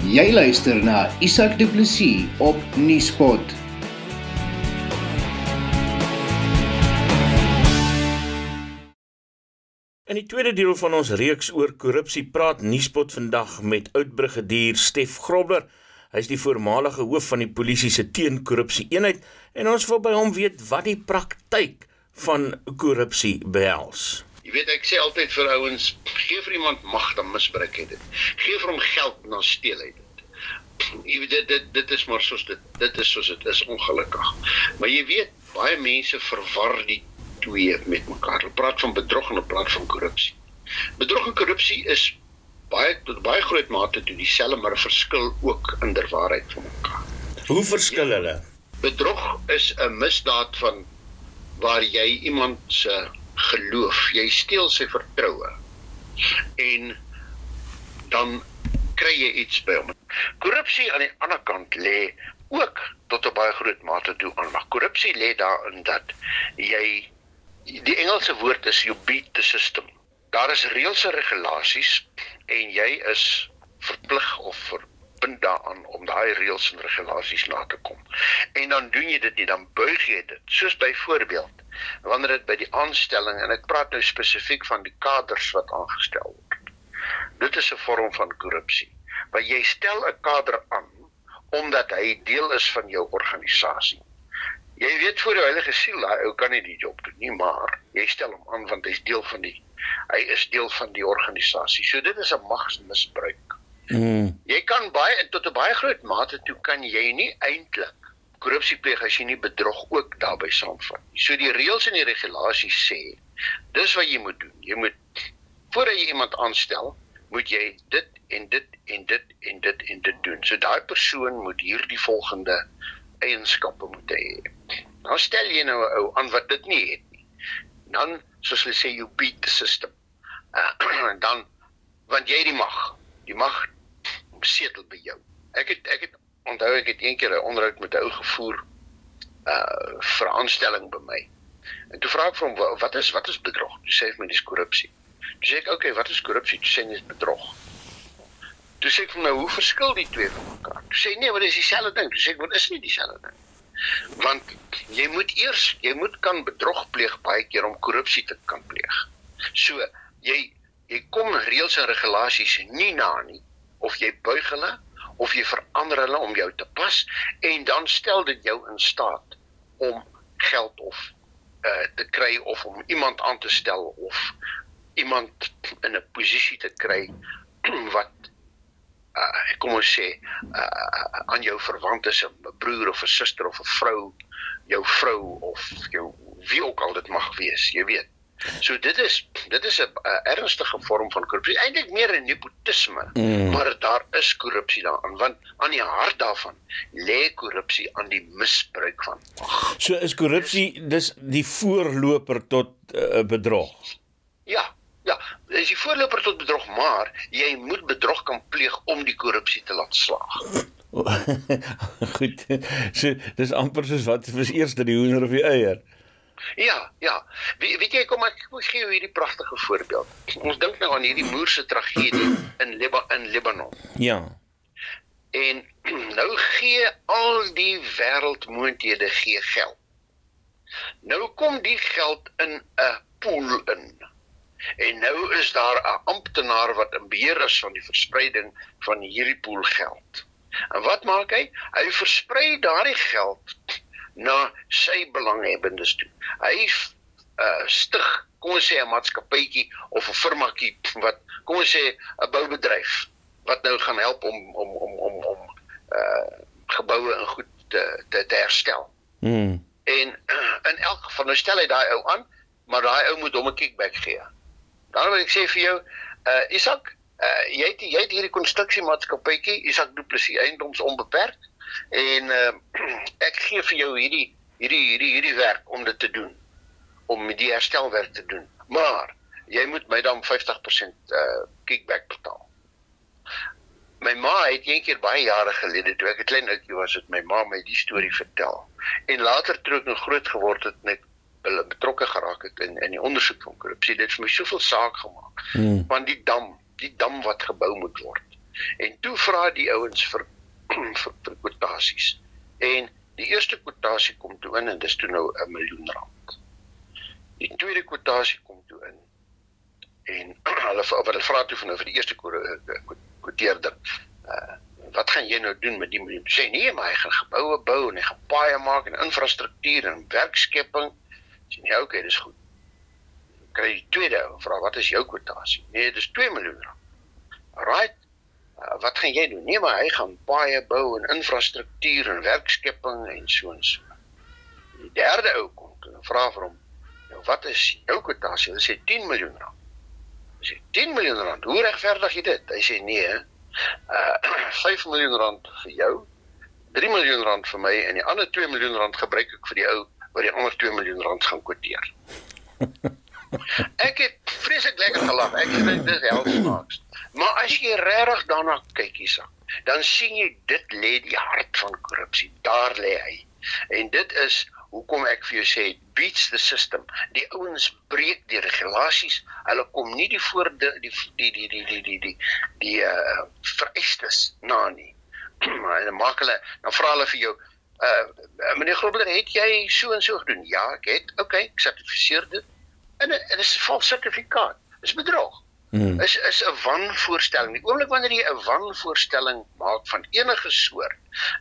Jy luister na Isak Du Plessis op Nieuwspot. In die tweede deel van ons reeks oor korrupsie praat Nuuspot vandag met oud-brigadier Stef Grobler. Hy is die voormalige hoof van die polisie se teenkorrupsie eenheid en ons wil by hom weet wat die praktyk van korrupsie behels. Jy weet ek sê altyd vir ouens, gee vir iemand mag dan misbruik hy dit. Gee vir hom geld dan steel hy dit. Jy weet dit dit, dit is maar soos dit dit is soos dit is ongelukkig. Maar jy weet baie mense verwar die twee met mekaar. Hulle praat van bedrog en hulle praat van korrupsie. Bedrog en korrupsie is baie tot baie groot mate toe dieselfde maar verskil ook in der waarheid van mekaar. Hoe verskil hulle? Bedrog is 'n misdaad van waar jy iemand se geloof, jy steel sy vertroue. En dan kry jy iets by hom. Korrupsie aan die ander kant lê ook tot 'n baie groot mate toe aan. Maar korrupsie lê daarin dat jy die Engelse woord is you beat the system. Daar is reëls en regulasies en jy is verplig of verbind daaraan om daai reëls en regulasies na te kom. En dan doen jy dit nie, dan buig jy dit. Soos byvoorbeeld wanneer dit by die aanstelling en ek praat nou spesifiek van die kaders wat aangestel word. Dit is 'n vorm van korrupsie. Want jy stel 'n kader aan omdat hy deel is van jou organisasie. Jy weet voor die heilige siel, hy ou kan nie die job doen nie, maar jy stel hom aan want hy's deel van die hy is deel van die organisasie. So dit is 'n magsmisbruik. Mm. Jy kan baie tot 'n baie groot mate toe kan jy nie eintlik korrupsie pleeg as jy nie bedrog ook daarbey saamvat nie. So die reëls en die regulasies sê, dis wat jy moet doen. Jy moet voordat jy iemand aanstel, moet jy dit en dit en dit en dit en dit doen. So daai persoon moet hierdie volgende eienskappe moet hê. Nou stel jy nou 'n ou aan wat dit nie het nie. Dan soos hulle sê you beat the system. Uh, dan want jy die mag. Die mag setel by jou. Ek het ek het onthou ek het eendag 'n onderhoud met 'n ou gevoer uh vir aanstelling by my. En toe vra ek vir hom wat is wat is bedrog? Toe sê hy vir my dis korrupsie. Toe sê ek, "Oké, okay, wat is korrupsie?" Toe sê hy dis bedrog. Toe sê ek vir my, "Hoe verskil die twee van mekaar?" Toe sê hy, "Nee, maar dis dieselfde ding." Toe sê ek, "Wat is nie dieselfde ding?" Want jy moet eers, jy moet kan bedrog pleeg baie keer om korrupsie te kan pleeg. So, jy jy kom reëls en regulasies nie na nie of jy buig hulle of jy verander hulle om jou te pas en dan stel dit jou in staat om geld of uh te kry of om iemand aan te stel of iemand in 'n posisie te kry wat uh kom ons sê uh aan jou verwant is 'n broer of 'n suster of 'n vrou, jou vrou of jou wie ook al dit mag wees, jy weet. So dit is dit is 'n ernstige vorm van korrupsie. Eintlik meer 'n nepotisme, mm. maar daar is korrupsie daarin want aan die hart daarvan lê korrupsie aan die misbruik van mag. So is korrupsie dis die voorloper tot uh, bedrog. Ja, Ja, dis die voorloper tot bedrog, maar jy moet bedrog kan pleeg om die korrupsie te laat slaag. Goed. So dis amper soos wat was eers die hoender of die eier? Ja, ja. Wie, weet jy kom ek kom gee jou hierdie pragtige voorbeeld. Ons dink nou aan hierdie moerse tragedie in Liba in Libanon. Ja. En nou gee al die wêreldmoondhede gee geld. Nou kom die geld in 'n pool in. En nou is daar 'n amptenaar wat in beheer is van die verspreiding van hierdie pool geld. En wat maak hy? Hy versprei daardie geld na sy belanghebbendes toe. Hy uh stig, kom ons sê 'n maatskappytjie of 'n firmaatjie wat kom ons sê 'n boubedryf wat nou gaan help om om om om om uh geboue en goed te te, te herstel. Mm. En uh, in elk geval nou stel hy daai ou aan, maar daai ou moet hom 'n kickback gee. Dan wil ek sê vir jou, uh Isak, uh jy het jy het hierdie konstruksiemaatskappytjie Isak Du Plessis Eiendoms onbeperk en uh ek gee vir jou hierdie hierdie hierdie hierdie werk om dit te doen om die herstelwerk te doen. Maar jy moet my dan 50% uh kickback betaal. My ma het eendag baie jare gelede toe ek 'n klein ouetjie was, het my ma my die storie vertel. En later toe ek nog groot geword het, net hulle betrokke geraak het in in die ondersoek van korrupsie. Dit het vir my soveel saak gemaak. Mm. Want die dam, die dam wat gebou moet word. En toe vra die ouens vir vir, vir kwotasies. En die eerste kwotasie kom toe in en dis toe nou 'n miljoen rand. Die tweede kwotasie kom toe in. En hulle hulle vra toe van nou vir die eerste kwoteerder, uh, wat gaan jy nou doen met die miljoen? Sê nee, maar hy gaan geboue bou en hy gaan paaie maak en infrastruktuur en werkskepping. Sê nee, okay, dis goed. Kry die tweede vra wat is jou kwotasie? Nee, dis 2 miljoen rand. Alraight. Uh, wat gaan jy doen? Nee, maar hy gaan paaie bou en infrastruktuur en werkskepping en so en so. Die derde ou kom en vra vir hom, nou wat is jou kwotasie? Hy sê 10 miljoen rand. Hy sê 10 miljoen rand. Hoe regverdig jy dit? Hy sê nee, uh 5 miljoen rand vir jou, 3 miljoen rand vir my en die ander 2 miljoen rand gebruik ek vir die ou wat die ander 2 miljoen rand gaan kwoteer. ek het vreeslik lekker gelag. Ek dink dit is helsnaaks. Maar as jy regtig daarna kyk hiersa, dan sien jy dit lê die hart van korrupsie. Daar lê hy. En dit is hoekom ek vir jou sê beats the system. Die ouens breek die regulasies. Hulle kom nie die voor die die die die die die die die, die uh vereistes na nie. Hulle maak hulle dan vra hulle vir jou uh meneer Grobler, het jy so en so gedoen? Ja, ek het. Okay, ek sertifiseer dit. En dit is 'n vals sertifikaat. Dis bedrog. Hmm. Is is 'n wanvoorstelling. Die oomblik wanneer jy 'n wanvoorstelling maak van enige soort,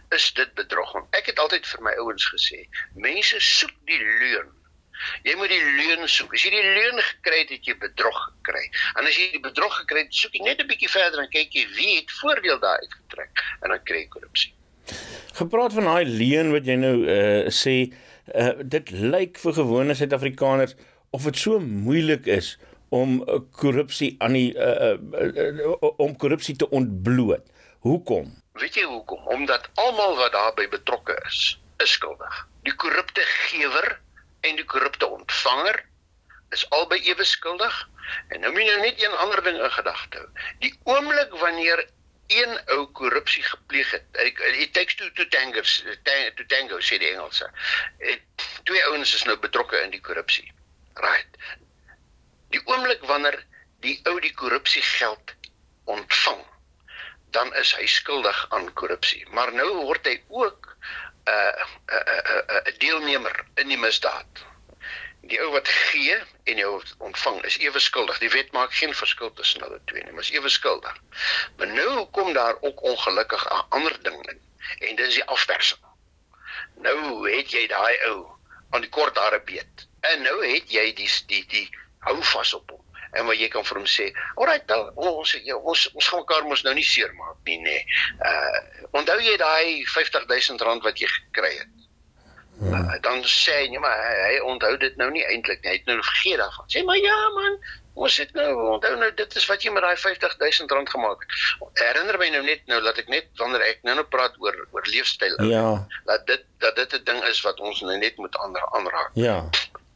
is dit bedrog. Ek het altyd vir my ouens gesê, mense soek die leuen. Jy moet die leuen soek. As jy die leuen gekry het, het jy bedrog gekry. En as jy die bedrog gekry het, soek jy net 'n bietjie verder en kyk jy wie het voordeel daar uitgetrek en dan kry jy korrupsie. Gepraat van daai leuen wat jy nou uh sê, uh dit lyk vir gewone Suid-Afrikaners of dit so moeilik is om eh, korrupsie aan die uh, uh, om korrupsie te ontbloot. Hoekom? Weet jy hoekom? Omdat almal wat daarbey betrokke is, is skuldig. Die korrupte gewer en die korrupte ontvanger is albei ewe skuldig. En nou moet jy nou net een ander ding in gedagte hou. Die oomblik wanneer een ou korrupsie gepleeg het, it takes two to tango, to tango sê die Engelse. Twee ouens is nou betrokke in die korrupsie. Right. Die oomblik wanneer die ou die korrupsie geld ontvang, dan is hy skuldig aan korrupsie. Maar nou word hy ook 'n uh, 'n uh, 'n uh, uh, deelnemer in die misdaad. Die ou wat gee en die ou wat ontvang is ewe skuldig. Die wet maak geen verskil tussen hulle twee nie, maar is ewe skuldig. Maar nou kom daar ook ongelukkig 'n ander ding in en dit is die afpersing. Nou het jy daai ou aan die kort hare beet. En nou het jy die die die hou vas op hom. En wat jy kan vir hom sê, "Alright, dan ons jy, ons ons gaan mekaar mos nou nie seermaak nie, nê." Nee. Uh onthou jy daai 50000 rand wat jy gekry het? Uh, dan sê jy, "Nee, maar hy, hy onthou dit nou nie eintlik nie. Hy het nou vergeet daarvan." Sê, "Maar ja, man, ons het nou onthou nou dit is wat jy met daai 50000 rand gemaak het." Herinner my nou net nou dat ek net wanneer ek nou nou praat oor oor leefstyl. Ja. Dat dit dat dit 'n ding is wat ons nou net moet ander aanraak. Ja.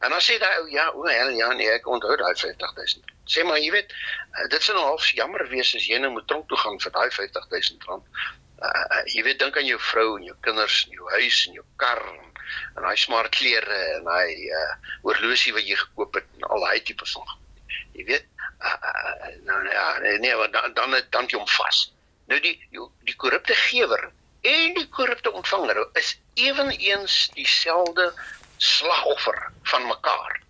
En dan sê daai ou ja, o, hel, ja nee, ek onthou daai 50000. Sê maar jy weet, eh, dit sou nou half jammer wees as jy nou moet tronk toe gaan vir daai 50000 rand. Uh, jy weet dink aan jou vrou en jou kinders en jou huis en jou kar en, en daai smart klere en daai uh, oorlosie wat jy gekoop het en al daai tipe van. Jy weet, uh, uh, nou ja, nee, nee dan dan dan jy hom vas. Nou die die korrupte gewer en die korrupte ontvanger is ewenigs dieselfde slagoffer van mekaar.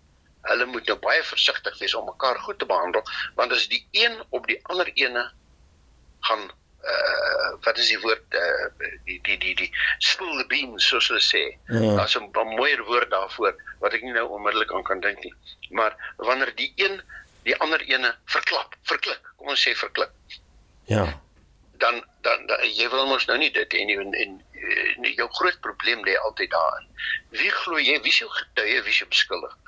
Hulle moet nou baie versigtig wees om mekaar goed te behandel want as die een op die ander ene gaan uh wat is die woord uh die die die die spill the beans soos hulle sê. Ja. Daar's 'n mooier woord daarvoor wat ek nie nou onmiddellik aan kan dink nie. Maar wanneer die een die ander ene verklap, verklik, kom ons sê verklik. Ja. Dan dan, dan jy wil mos nou nie dit en en, en nee, jou groot probleem lê altyd daarin. Wie glo jy wie sou getuie wie sou beskuldig?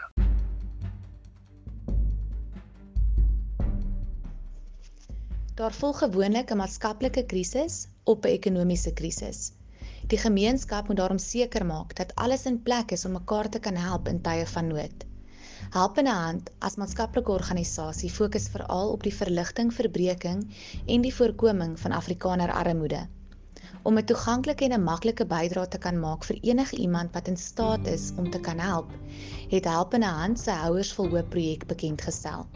Daar volg gewoonlik 'n maatskaplike krisis op 'n ekonomiese krisis. Die gemeenskap moet daarom seker maak dat alles in plek is om mekaar te kan help in tye van nood. Helpende Hand as maatskaplike organisasie fokus veral op die verligting, verbreeking en die voorkoming van Afrikaner armoede om 'n toeganklike en 'n maklike bydrae te kan maak vir enige iemand wat in staat is om te kan help, het Helpende Hand sy Houers vol Hoop projek bekend gestel.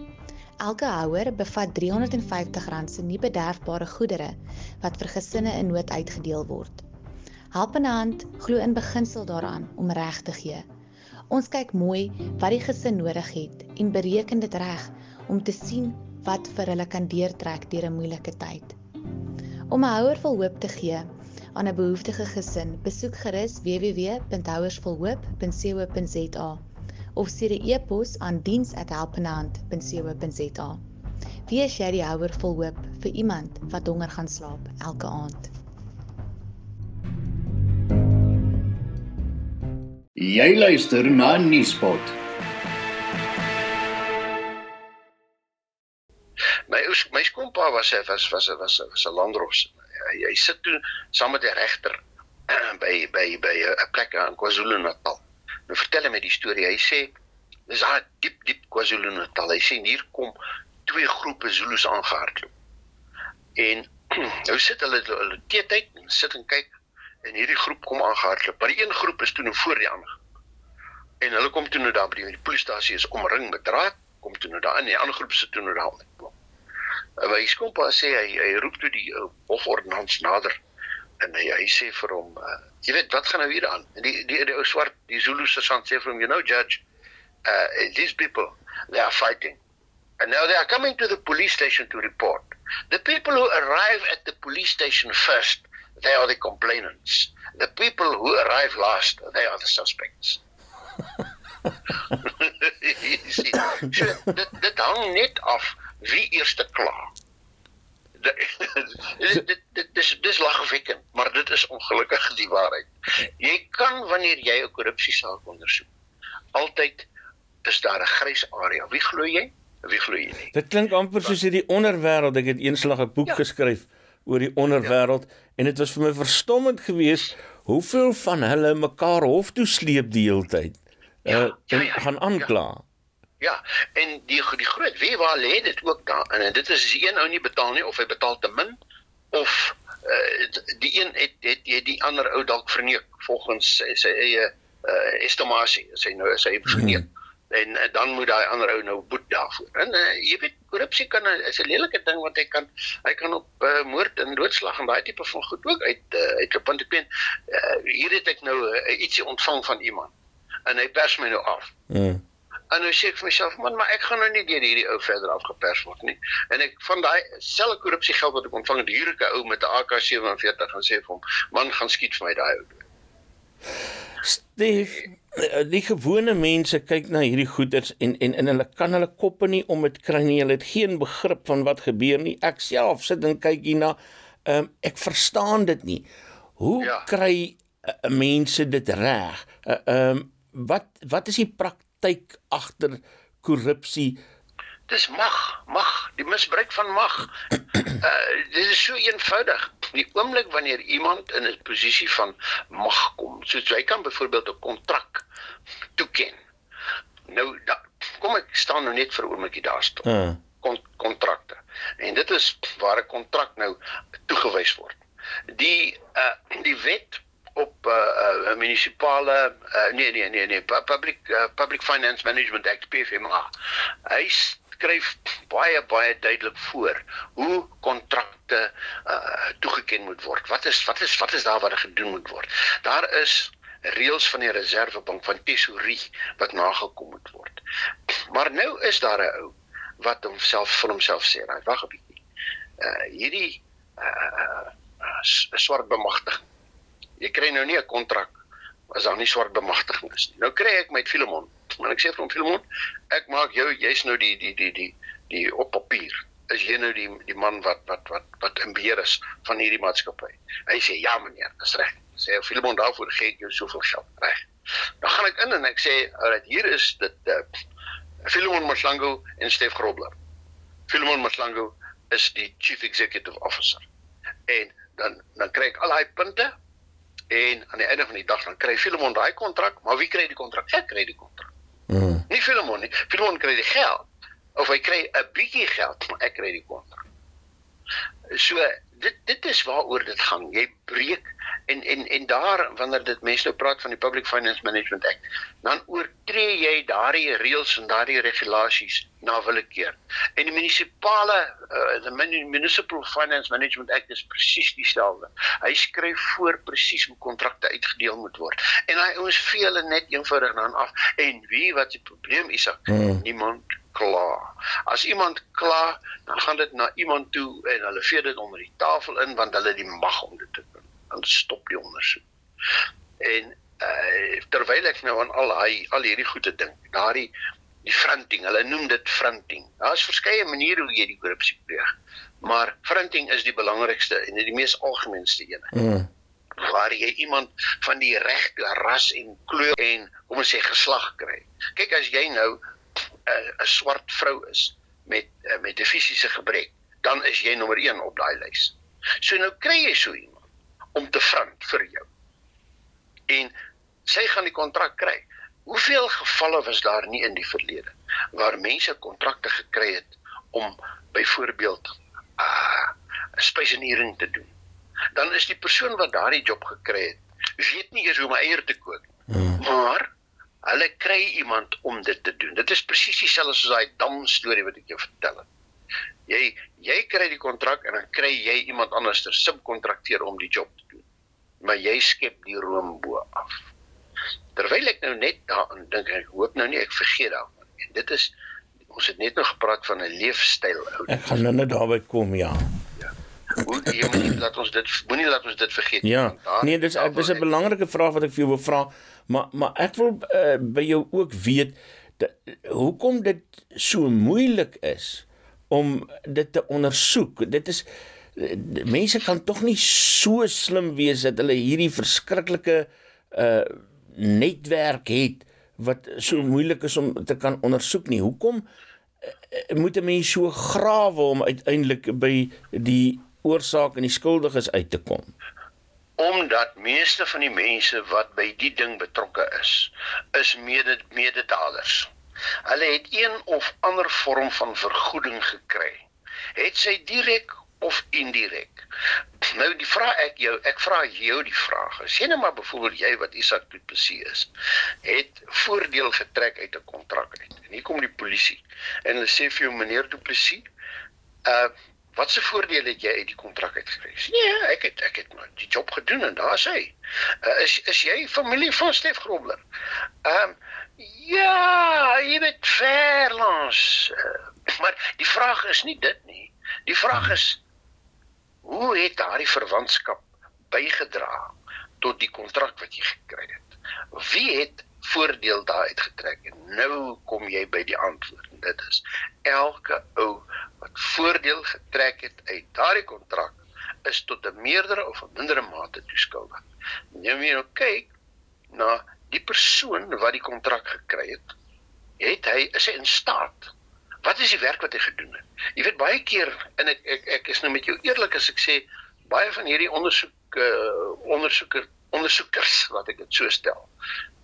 Elke houer bevat R350 se nie bederfbare goedere wat vir gesinne in nood uitgedeel word. Helpende Hand glo in beginsel daaraan om reg te gee. Ons kyk mooi wat die gesin nodig het en bereken dit reg om te sien wat vir hulle kan deurtrek deur 'n moeilike tyd. Om 'n houer vol hoop te gee aan 'n behoeftige gesin, besoek gerus www.houersvolhoop.co.za of stuur 'n e-pos aan diens@helpendehand.co.za. Wie is jy die houer vol hoop vir iemand wat honger gaan slaap elke aand? Jy luister na Nuuspot. My my skoonpa was hy was was was was 'n landros. Hy, hy sit toe saam met 'n regter by by by 'n plek in KwaZulu-Natal. Nou vertel hy my die storie. Hy sê dis daar diep diep KwaZulu-Natal. Hy sê hier kom twee groepe Zulus aangehardloop. En nou sit hulle hulle teetyd sit en kyk en hierdie groep kom aangehardloop. Maar die een groep is toe nou voor die ander. En hulle kom toe nou daar by die polisiestasie is omring met draad, kom toe nou daar in. Die ander groep sit toe nou daar met En my skoonpa sê hy hy roep toe die uh, hofordonnans nader en hy hy sê vir hom uh, jy weet wat gaan nou hier aan? En die die die ou swart die Zulu sergeant sê vir hom you know judge uh, these people they are fighting and now they are coming to the police station to report. The people who arrive at the police station first they are the complainants. The people who arrive last they are the suspects. sien, so, dit dit hang net af wie eerste kla. dit dit dit dis dis lagwekkend, maar dit is ongelukkig die waarheid. Jy kan wanneer jy 'n korrupsiesaak ondersoek, altyd is daar 'n grys area. Wie glo jy? Wie glo jy nie? Dit klink amper soos hierdie onderwêreld. Ek het eenslag 'n boek ja. geskryf oor die onderwêreld ja. En dit was vir my verstommend geweest hoeveel van hulle mekaar hof toe sleep die hele tyd. Ja, uh, ja, ja, ja, gaan aankla. Ja. Ja, en die die groot wie waar lê dit ook daar en dit is as een ou nie betaal nie of hy betaal te min of uh, die een het het jy die ander ou dalk verneek volgens sy, eie uh, estimasie sy nou sy verneek hmm. En uh, dan moet daai ander ou nou boet daarvoor. En uh, jy weet korrupsie kan is 'n lelike ding want hy kan hy kan op uh, moord en doodslag en daai tipe van goed ook uit uh, uit 'n punt ek meen uh, hier het ek nou uh, ietsie ontvang van iemand en hy pers my nou af. Mm. En nou sê ek vir myself, man, maar ek gaan nou nie deur hierdie ou verder afgepers word nie. En ek van daai selfe korrupsie geld wat ek ontvang, die huurlike ou met 'n AK47 gaan sê vir hom, man, gaan skiet vir my daai ou. Stef, die gewone mense kyk na hierdie goeders en en en hulle kan hulle koppe nie om dit kry nie. Hulle het geen begrip van wat gebeur nie. Ek self sit en kyk hierna. Ehm um, ek verstaan dit nie. Hoe ja. kry uh, mense dit reg? Eh, ehm uh, um, wat wat is die praktyk agter korrupsie? Dis mag, mag, die misbruik van mag. Uh dit is so eenvoudig. Die oomblik wanneer iemand in 'n posisie van mag kom, soos jy kan byvoorbeeld 'n kontrak toeken. Nou da, kom ek staan nou net vir 'n oombliekie daar staan. Uh. Kon, kontrakte. En dit is waar 'n kontrak nou toegewys word. Die uh die wet op uh, uh, munisipale uh, nee nee nee nee public uh, public finance management act PFMA. Hy skryf baie baie duidelik voor hoe kontrakte uh, toegeken moet word. Wat is wat is wat is daar wat gedoen moet word? Daar is reëls van die reservebank van tesourie wat nagekom moet word. Maar nou is daar 'n ou wat homself vir homself sê, wag 'n bietjie. Uh hierdie uh, uh swart bemagtiging jy kry nou nie 'n kontrak as daar nie swart bemagtiging is nie. Nou kry ek met Filemon. Maar ek sê vir hom Filemon, ek maak jou jy's nou die die die die die op papier. Is jy nou die die man wat wat wat wat in beheer is van hierdie maatskappy? Hy sê ja meneer, dis reg. Sê Filemon daarvoor gee ek jou soveel geld. Reg. Dan gaan ek in en ek sê, "Alright, hier is dit uh, Filemon Maslango en Stef Grobler." Filemon Maslango is die chief executive officer. En dan dan kry ek al daai punte en aan die einde van die dag dan kry Filemon daai kontrak, maar wie kry die kontrak? Ek kry die kontrak. Mm. Nie Filemon nie. Filemon kry die geld of hy kry 'n bietjie geld, maar ek kry die kontrak. So dit dit is waaroor dit gaan. Jy breek En en en daar wanneer dit mense nou praat van die Public Finance Management Act, dan oortree jy daardie reëls en daardie regulasies na willekeur. En die munisipale uh, the Municipal Finance Management Act is presies dieselfde. Hy skryf voor presies hoe kontrakte uitgedeel moet word. En hy ons vee hulle net eenvoudig dan af. En wie wat die probleem is, hmm. niemand kla. As iemand kla, dan gaan dit na iemand toe en hulle vee dit onder die tafel in want hulle die mag om dit te doen dan stop die ondersoek. En uh, terwyl ek nou aan al hy al hierdie goede dink, daardie die fronting, hulle noem dit fronting. Daar's verskeie maniere hoe jy die korrupsie pleeg. Maar fronting is die belangrikste en die mees algemeenste een. Mm. Waar jy iemand van die regte ras en kleur en kom ons sê geslag kry. Kyk as jy nou 'n uh, 'n swart vrou is met uh, met 'n fisiese gebrek, dan is jy nommer 1 op daai lys. So nou kry jy so iemand om te front vir jou. En sy gaan die kontrak kry. Hoeveel gevalle was daar nie in die verlede waar mense kontrakte gekry het om byvoorbeeld uh 'n spesialisering te doen. Dan is die persoon wat daardie job gekry het, weet nie eers hoe om eier te kook nie. Hmm. Maar hulle kry iemand om dit te doen. Dit is presies dieselfde soos daai dam storie wat ek jou vertel het. Jy jy kry die kontrak en dan kry jy iemand anders ter subkontrakteer om die job te doen. Maar jy skep die room bo af. Terwyl ek nou net daaraan dink ek hoop nou nie ek vergeet daarvan. En dit is ons het net nog gepraat van 'n leefstyl ou. Ek gaan nou net daarby kom ja. Ja. Hoe jy moet laat ons dit moenie laat ons dit vergeet nie. Ja. Nee, dis dis 'n belangrike vraag wat ek vir jou wil vra, maar maar ek wil uh, by jou ook weet hoekom dit so moeilik is om dit te ondersoek. Dit is mense kan tog nie so slim wees dat hulle hierdie verskriklike uh netwerk het wat so moeilik is om te kan ondersoek nie. Hoekom uh, moet 'n mens so grawe om uiteindelik by die oorsaak en die skuldiges uit te kom? Omdat meeste van die mense wat by die ding betrokke is, is mede mededalers. Hulle het een of ander vorm van vergoeding gekry. Het sy direk of indirek. Nou die vraag ek jou, ek vra jou die vraag. Sien nou maar byvoorbeeld jy wat Isak Du Plessis is, het voordeel getrek uit 'n kontrak uit. En hier kom die polisie en hulle sê vir jou meneer Du Plessis, uh wat se voordeel het jy uit die kontrak uitgekry? Nee, ek het ek het maar die job gedoen en daar sê. Uh, is is jy familie van Stef Grobler? Ehm um, Ja, jy weet verlangs. Maar die vraag is nie dit nie. Die vraag is hoe het daardie verwantskap bygedra tot die kontrak wat jy gekry het? Wie het voordeel daaruit getrek? En nou kom jy by die antwoord. En dit is elke ou wat voordeel getrek het uit daardie kontrak is tot 'n meerdere of 'n mindere mate toeskuldig. Nou jy nou kyk na die persoon wat die kontrak gekry het, het hy is hy in staat? Wat is die werk wat hy gedoen het? Jy weet baie keer en ek ek ek is nou met jou eerlik as ek sê baie van hierdie ondersoek uh, ondersoeker ondersoekers wat ek dit so stel.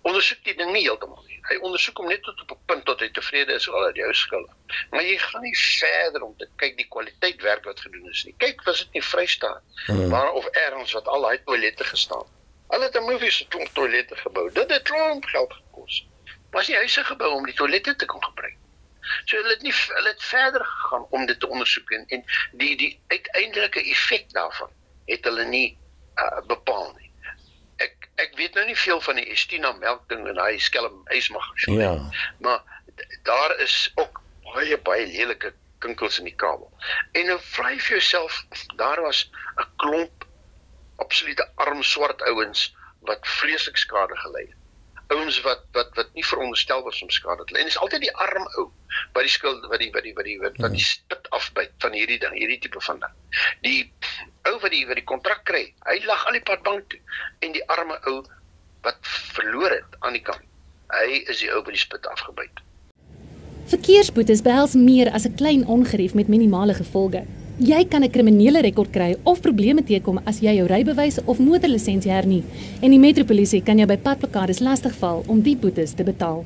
Ondersoek die ding nie heeltemal nie. Hy ondersoek hom net tot op 'n punt tot hy tevrede is oor jou skuld. Maar jy gaan nie verder om te kyk die kwaliteit werk wat gedoen is nie. Kyk, was dit nie Vrystaat hmm. waar of ergens wat al daai toilette gestaan. Hulle het 'n movie se klomp toilette gebou. Dit het klomp geld gekos. Maar as jy huise gebou om die toilette te kon gebruik. So hulle het nie hulle het verder gegaan om dit te ondersoek en, en die die uiteindelike effek daarvan het hulle nie uh, bepaal nie. Ek weet nou nie veel van die Estina melkding en hy skelm ysmag. Ja. Maar daar is ook baie baie lelike kinkels in die kabel. En nou vra jy vir jouself, daar was 'n klomp absolute arm swart ouens wat vreeslik skade gelei het. Ouens wat wat wat nie veronderstel was om skade te lei. En dis altyd die arm ou wat die skuld wat die wat die wat die wat, wat die spit afbyt van hierdie ding, hierdie tipe van ding. Die ou wat die wat die kontrak kry, hy lag al die pad bank toe en die arme ou wat verloor het aan die kant. Hy is die ou wat die spit afgebyt. Verkeersboetes behels meer as 'n klein ongerief met minimale gevolge. Jy kan 'n kriminele rekord kry of probleme teekom as jy jou rybewys of motorlisensie hernie en die metropolisie kan jou by padplakkades lastigval om die boetes te betaal.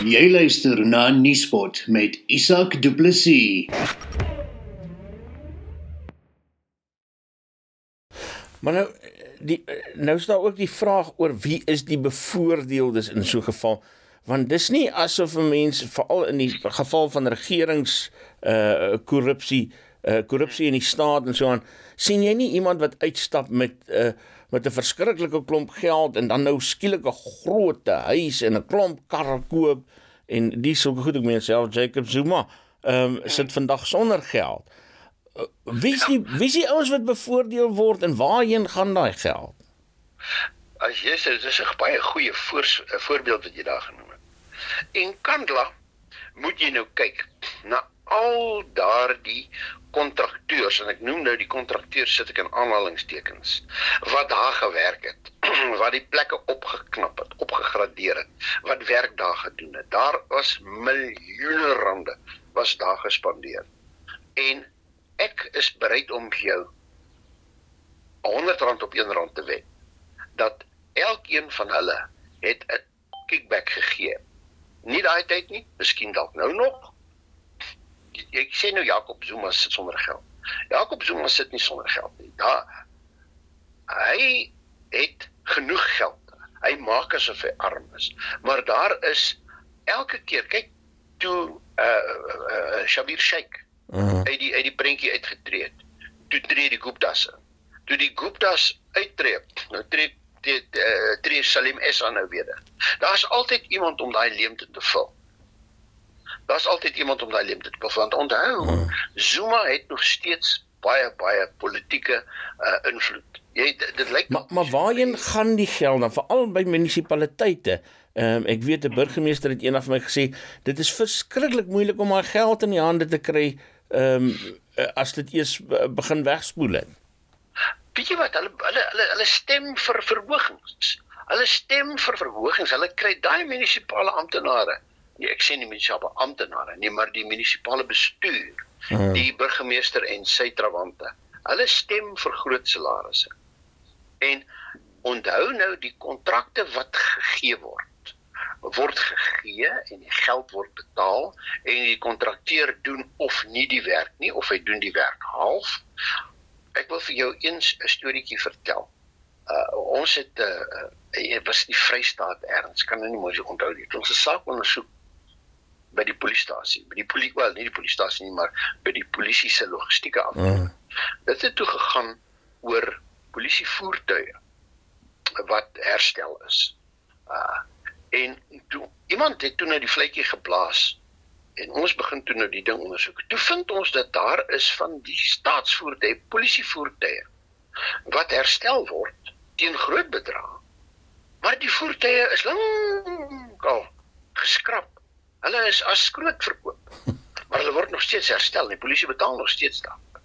Jy luister na Nuuspot met Isak Du Plessis. Maar nou die nou is daar ook die vraag oor wie is die bevoordeeldes in so 'n geval want dis nie asof 'n mens veral in die geval van regerings uh korrupsie uh korrupsie in die staat en so aan sien jy nie iemand wat uitstap met uh met 'n verskriklike klomp geld en dan nou skielik 'n groot huis en 'n klomp karre koop en dis so goed ek meen self Jacob Zuma ehm um, sit vandag sonder geld. Uh, wie is die wie is die ouens wat bevoordeel word en waarheen gaan daai geld? As jy sê dis 'n baie goeie voor, voorbeeld wat jy daar genoem het. En Kandla moet jy nou kyk na al daardie kontrakteurs en ek noem nou die kontrakteurs sit ek in aanhalingstekens wat daar gewerk het wat die plekke opgeknap het opgegradeer het wat werk daar gedoen het. Daar was miljoene rande was daar gespandeer. En ek is bereid om vir jou 100 rand op 1 rand te wen dat elkeen van hulle het 'n kickback gegee. Nie daai tyd nie miskien dalk nou nog ek sê nou Jakob Zuma sit sonder geld. Jakob Zuma sit nie sonder geld nie. Daar hy het genoeg geld. Hy maak asof hy arm is. Maar daar is elke keer kyk toe uh, uh, uh Shabir Sheikh uh. uit die uit die prentjie uitgetree het. Toe tree die Guptas in. Toe die Guptas uittreë, nou tree die uh, tree Salim S aan nou weer. Daar's altyd iemand om daai leemte te vul daar's altyd iemand om daai leemte te vul. Want onthou, hmm. Zuma het nog steeds baie baie politieke uh, invloed. Jy dit, dit lyk Maar maar waarheen gaan die geld dan veral by munisipaliteite? Ehm um, ek weet 'n burgemeester het eendag vir my gesê dit is verskriklik moeilik om haar geld in die hande te kry ehm um, as dit eers begin wegspoel het. Weet jy wat hulle hulle hulle, hulle stem vir verhogings. Hulle stem vir verhogings. Hulle kry daai munisipale amptenare nie ek sê nie munisipale amptenare nie, maar die munisipale bestuur, hmm. die burgemeester en sy trawante. Hulle stem vir groot salarisse. En onthou nou die kontrakte wat gegee word word gegee en die geld word betaal en die kontrakteur doen of nie die werk nie of hy doen die werk half. Ek wil vir jou eens 'n storieetjie vertel. Uh ons het 'n uh, uh, was die Vrystaat erns kan nou nie mooi onthou nie. Ons het 'n saak ondersoek by die polisiestasie, by die polisie wel nie die polisiestasie nie, maar by die polisie se logistieke afdeling. Mm. Dit het toe gegaan oor polisievoertuie wat herstel is. Uh en toe iemand het toe nou die vletjie geblaas en ons begin toe nou die ding ondersoek. Toe vind ons dat daar is van die staatsvoertuie, polisievoertuie wat herstel word teen groot bedrag. Maar die voertuie is lank al geskrap Hulle is as skroot verkoop. Maar hulle word nog steeds herstel. Die polisie betaal nog steeds daarop.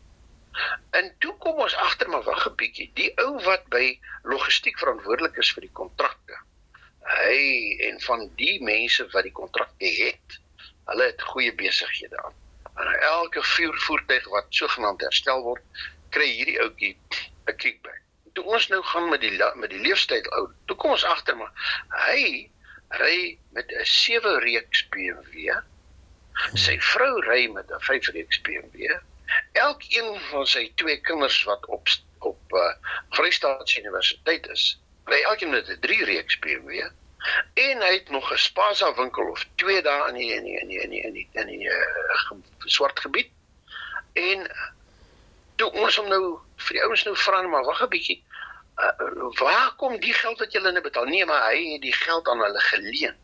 En toe kom ons agter maar wag 'n bietjie. Die ou wat by logistiek verantwoordelik is vir die kontrakte. Hy en van die mense wat die kontrakte het, hulle het goeie besighede aan. En elke vuurvoertuig wat sogenaamd herstel word, kry hierdie ouetjie 'n kickback. Toe ons nou gaan met die met die leefstyl ou, toe kom ons agter maar hy ry met 'n 7 reeks BMW. Sy vrou ry met 'n 5 reeks BMW. Elkeen van sy twee kinders wat op op uh, Vrystaat Universiteit is, ry elkeen met 'n 3 reeks BMW. En hy het nog 'n Spaza winkel of twee daar in die in die in die in die in die, in die uh, swart gebied. En toe ons hom nou vir die ouens nou vra maar wag 'n bietjie uh, waar kom die geld wat julle nou betaal? Nee, maar hy het die geld aan hulle geleen.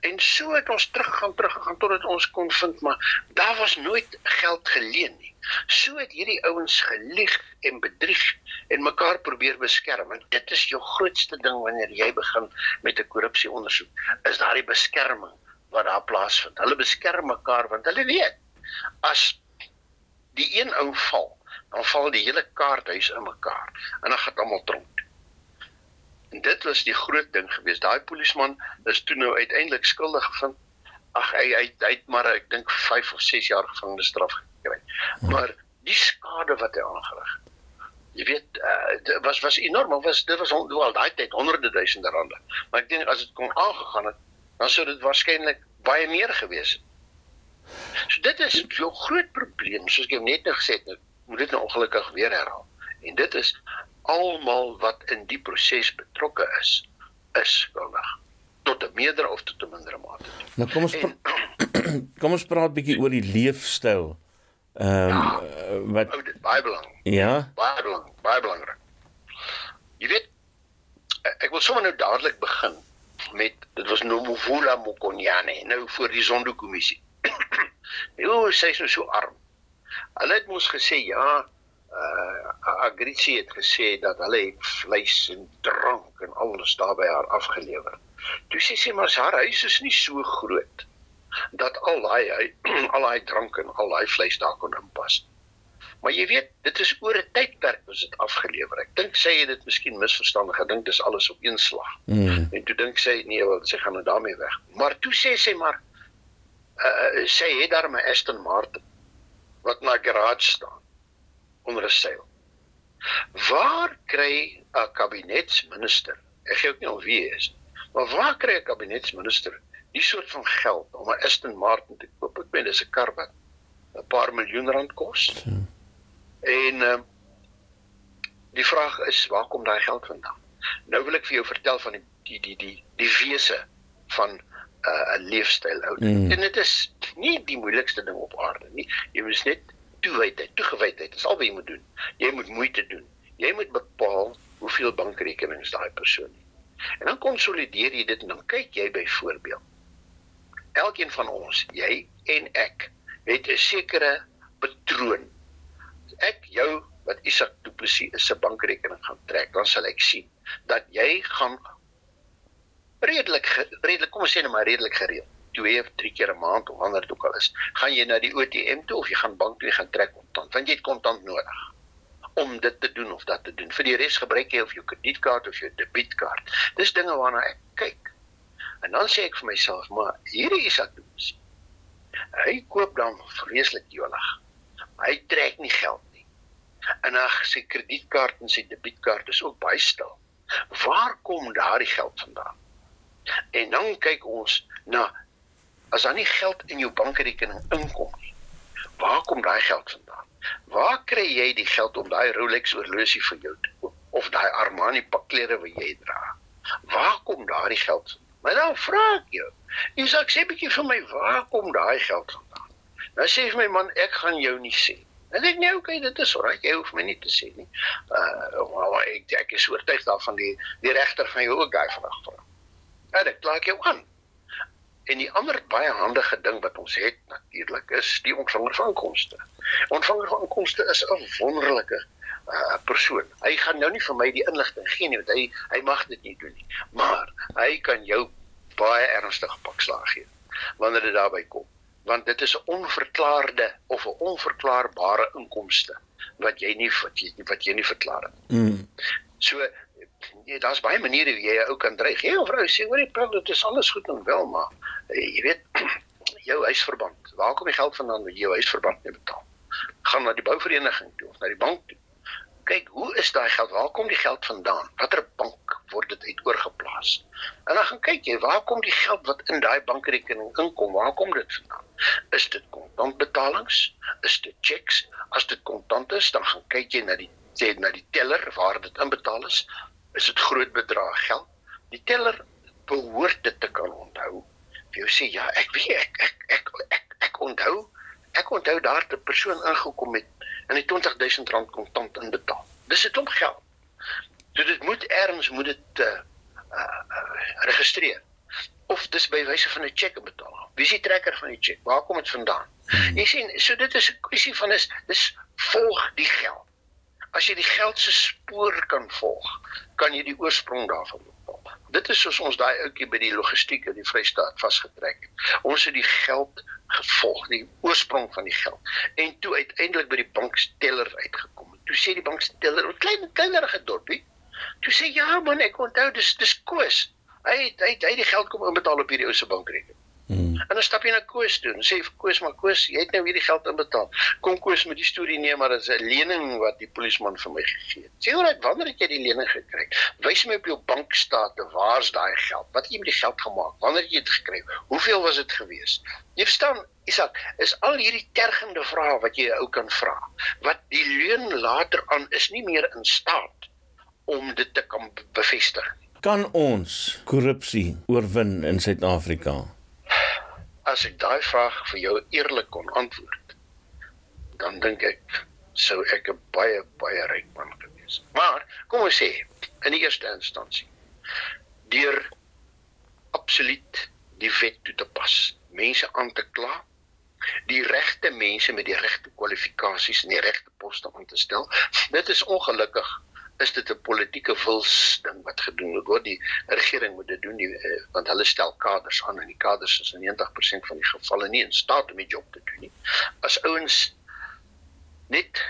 En so het ons teruggaan teruggaan totdat ons kon vind maar daar was nooit geld geleen nie. So het hierdie ouens gelieg en bedrieg en mekaar probeer beskerm. En dit is jou grootste ding wanneer jy begin met 'n korrupsieondersoek, is daardie beskerming wat daar plaasvind. Hulle beskerm mekaar want hulle weet as die een ou val dan val die hele kaarthuis in mekaar en dan gaan almal tronk. En dit was die groot ding geweest. Daai polisman is toe nou uiteindelik skuldig gevind. Ag hy hy hy het maar ek dink 5 of 6 jaar gevangenisstraf gekry. Maar die skade wat hy aangerig het. Jy weet, uh, was was enorm, was dit was wel daai tyd honderde duisende rande. Maar ek dink as dit kon aangegaan het, dan sou dit waarskynlik baie meer gewees het. So dit is 'n groot probleem, soos ek net nou gesê het, moet dit nou ongelukkig weer herhaal. En dit is almal wat in die proses betrokke is, is skuldig tot 'n meerder of tot 'n mindere mate. Nou kom ons en, kom ons praat bietjie oor die leefstyl. Ehm um, ja, wat oh, dit baie belangrik. Ja. Baie belangrik, baie belangrik. Jy weet ek wil sommer nou dadelik begin met dit was Nomvula Mokonyane nou voor die Zondo-kommissie. Jo, sy is nou so arm. Hulle het mos gesê ja, uh Agrici het gesê dat hulle vleis en drank en alles daarby haar afgelewer. Toe sê sy maar haar huis is nie so groot dat al daai al daai drank en al daai vleis daar kon inpas. Maar jy weet, dit is oor 'n tydperk was dit afgelewer. Ek dink sy het dit miskien misverstaan gedink dis alles op een slag. Mm. En toe dink sy nee, wel sy gaan nou daarmee weg. Maar toe sê sy maar uh sy het daar 'n Aston Martin wat na garage staan onder 'n seil. Waar kry 'n kabinetsminister? Ek gee ook nie of wie is. Maar waar kry 'n kabinetsminister die soort van geld om 'n Aston Martin te koop? Ek meen dis 'n kar wat 'n paar miljoen rand kos. En uh, die vraag is waar kom daai geld vandaan? Nou wil ek vir jou vertel van die die die die, die wese van uh, 'n leefstyl ou. Mm. En dit is nie die moeilikste ding op aarde nie. Jy moet net toewydheid, toegewydheid. Dis al wat jy moet doen. Jy moet moeite doen. Jy moet bepaal hoeveel bankrekenings daai persoon het. En dan konsolideer jy dit en dan kyk jy byvoorbeeld. Elkeen van ons, jy en ek, het 'n sekere patroon. Ek jou wat Isak Du Plessis is se bankrekening gaan trek, dan sal ek sien dat jy gaan redelik redelik kom ons sê net maar redelik gereeld twee of drie keer 'n maand of wanneer dit ook al is, gaan jy na die ATM toe of jy gaan bank toe gaan trek kontant, want jy het kontant nodig om dit te doen of dat te doen. Vir die res gebruik jy of jou kredietkaart of jou debietkaart. Dis dinge waarna ek kyk. En dan sê ek vir myself, maar hierdie is wat doen. Hy koop dan vreeslik jolig. Hy trek nie geld nie. En ag, sy kredietkaart en sy debietkaart is ook baie stil. Waar kom daardie geld vandaan? En dan kyk ons na as daar nie geld in jou bankrekening inkom nie, waar kom daai geld vandaan? Waar kry jy die geld om daai Rolex horlosie vir jou te koop of daai Armani pakklere wat jy dra? Waar kom daai geld? Maar dan vra ek jou. Jy sê ek sê bietjie vir my, waar kom daai geld vandaan? Nou sê vir my man, ek gaan jou nie sê. En ek nee, okay, dit is reg, jy hoef my nie te sê nie. Uh, maar ek ek is oortuig daarvan die die regter van jou ook daai vraag vra. Ja, dit klaar jou aan. En die ander baie handige ding wat ons het natuurlik is die ontvanger van inkomste. Ontvanger van inkomste is 'n wonderlike uh, persoon. Hy gaan nou nie vir my die inligting gee nie want hy hy mag dit nie doen nie. Maar hy kan jou baie ernstige pakslag gee wanneer dit daarby kom. Want dit is 'n onverklaarde of 'n onverklaarbare inkomste wat jy nie wat jy wat jy nie verklaar het. Mm. So Ja, daar's baie maniere hoe jy 'n ou kan dreig. Jy vrou sê, "Hoor, ek praat dit is alles goed en wel, maar eh, jy weet jou huisverband. Waar kom die geld vandaan wat jy jou huisverband nie betaal? Gaan na die bouvereniging toe of na die bank toe. Kyk, hoe is daai geld? Waar kom die geld vandaan? Watter bank word dit uit oorgeplaas? En dan gaan kyk jy, waar kom die geld wat in daai bankrekening inkom? Waar kom dit vandaan? Is dit kontantbetalings? Is dit cheques? As dit kontant is, dan gaan kyk jy na die sê na die teller waar dit inbetaal is is dit groot bedrag geld. Die teller behoort dit te kan onthou. Jy sê ja, ek weet ek ek ek ek, ek onthou. Ek onthou daar 'n persoon ingekom het en hy 20000 rand kontant inbetaal. Dis 'n klomp geld. So dit moet erns moet dit uh, uh, uh, registreer. Of dis by wyse van 'n cheque betaal. Wie is die trekker van die cheque? Waar kom dit vandaan? Hmm. Jy sien, so dit is 'n kwessie van is dis volg die geld. As jy die geld se spoor kan volg, kan jy die oorsprong daarvan bepaal. Dit is soos ons daai ouetjie by die logistiek in die Vrystaat vasgetrek het. Ons het die geld gevolg, die oorsprong van die geld en toe uiteindelik by die banksteller uitgekom. Toe sê die banksteller, 'n klein kleinerige dorpie, Toe sê ja man, ek onthou dis dis Koos. Hy het, hy het, hy het die geld kom inbetaal op hierdie ou se bankrekening. Hmm. En dan stap jy na Koos toe en sê vir Koos maar Koos, jy het nou hierdie geld inbetaal. Kom Koos met die storie nee, maar dit is 'n lening wat die polisieman vir my gegee het. Sê hoor, wanneer het jy die lening gekry? Wys my op jou bankstate, waar's daai geld? Wat het jy met die geld gemaak? Wanneer het jy dit gekry? Hoeveel was dit gewees? Jy verstaan, Isak, is al hierdie tergende vrae wat jy ou kan vra. Wat die leuen later aan is nie meer in staat om dit te kan bevestig. Kan ons korrupsie oorwin in Suid-Afrika? As ek daai vraag vir jou eerlik kon antwoord, dan dink ek sou ek 'n baie baie ryk man gewees. Maar kom ons sê in die eerste instansie deur absoluut die wet toe te pas, mense aan te kla, die regte mense met die regte kwalifikasies en die regte poste aan te stel. Dit is ongelukkig is dit 'n politieke wils ding wat gedoen word. Die regering moet dit doen die, eh, want hulle stel kaders aan en die kaders is in 90% van die gevalle nie in staat om die job te doen nie. As ouens net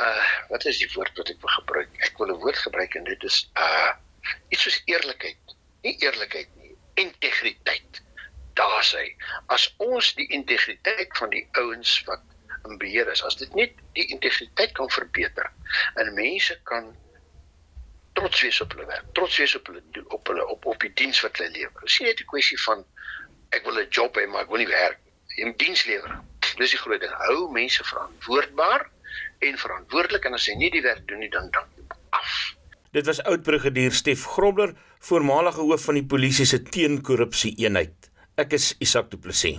uh wat is die woord wat ek wil gebruik? Ek wil 'n woord gebruik en dit is uh iets soos eerlikheid. Nie eerlikheid nie, integriteit. Daar sê as ons die integriteit van die ouens wat in beheer is, as dit net die integriteit kan verbeter en mense kan trots wees op hulle werk, trots wees op hulle op hulle op op die diens wat hulle lewer. Dit is nie net 'n kwessie van ek wil 'n job hê maar ek wil nie werk nie. Jy diens lewer. Dis die groot ding. Hou mense verantwoordbaar en verantwoordelik en as hy nie die werk doen nie dan dan af. Dit was oud-brigadier Stef Grobler, voormalige hoof van die polisie se teenkorrupsie eenheid. Ek is Isak Du Plessis.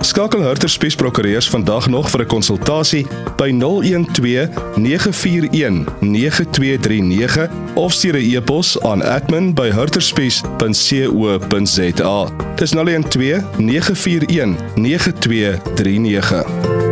Skakel Hurter Spies Prokureurs vandag nog vir 'n konsultasie by 012 941 9239 of stuur 'n e-pos aan admin@hurterspies.co.za. Dis 012 941 9239.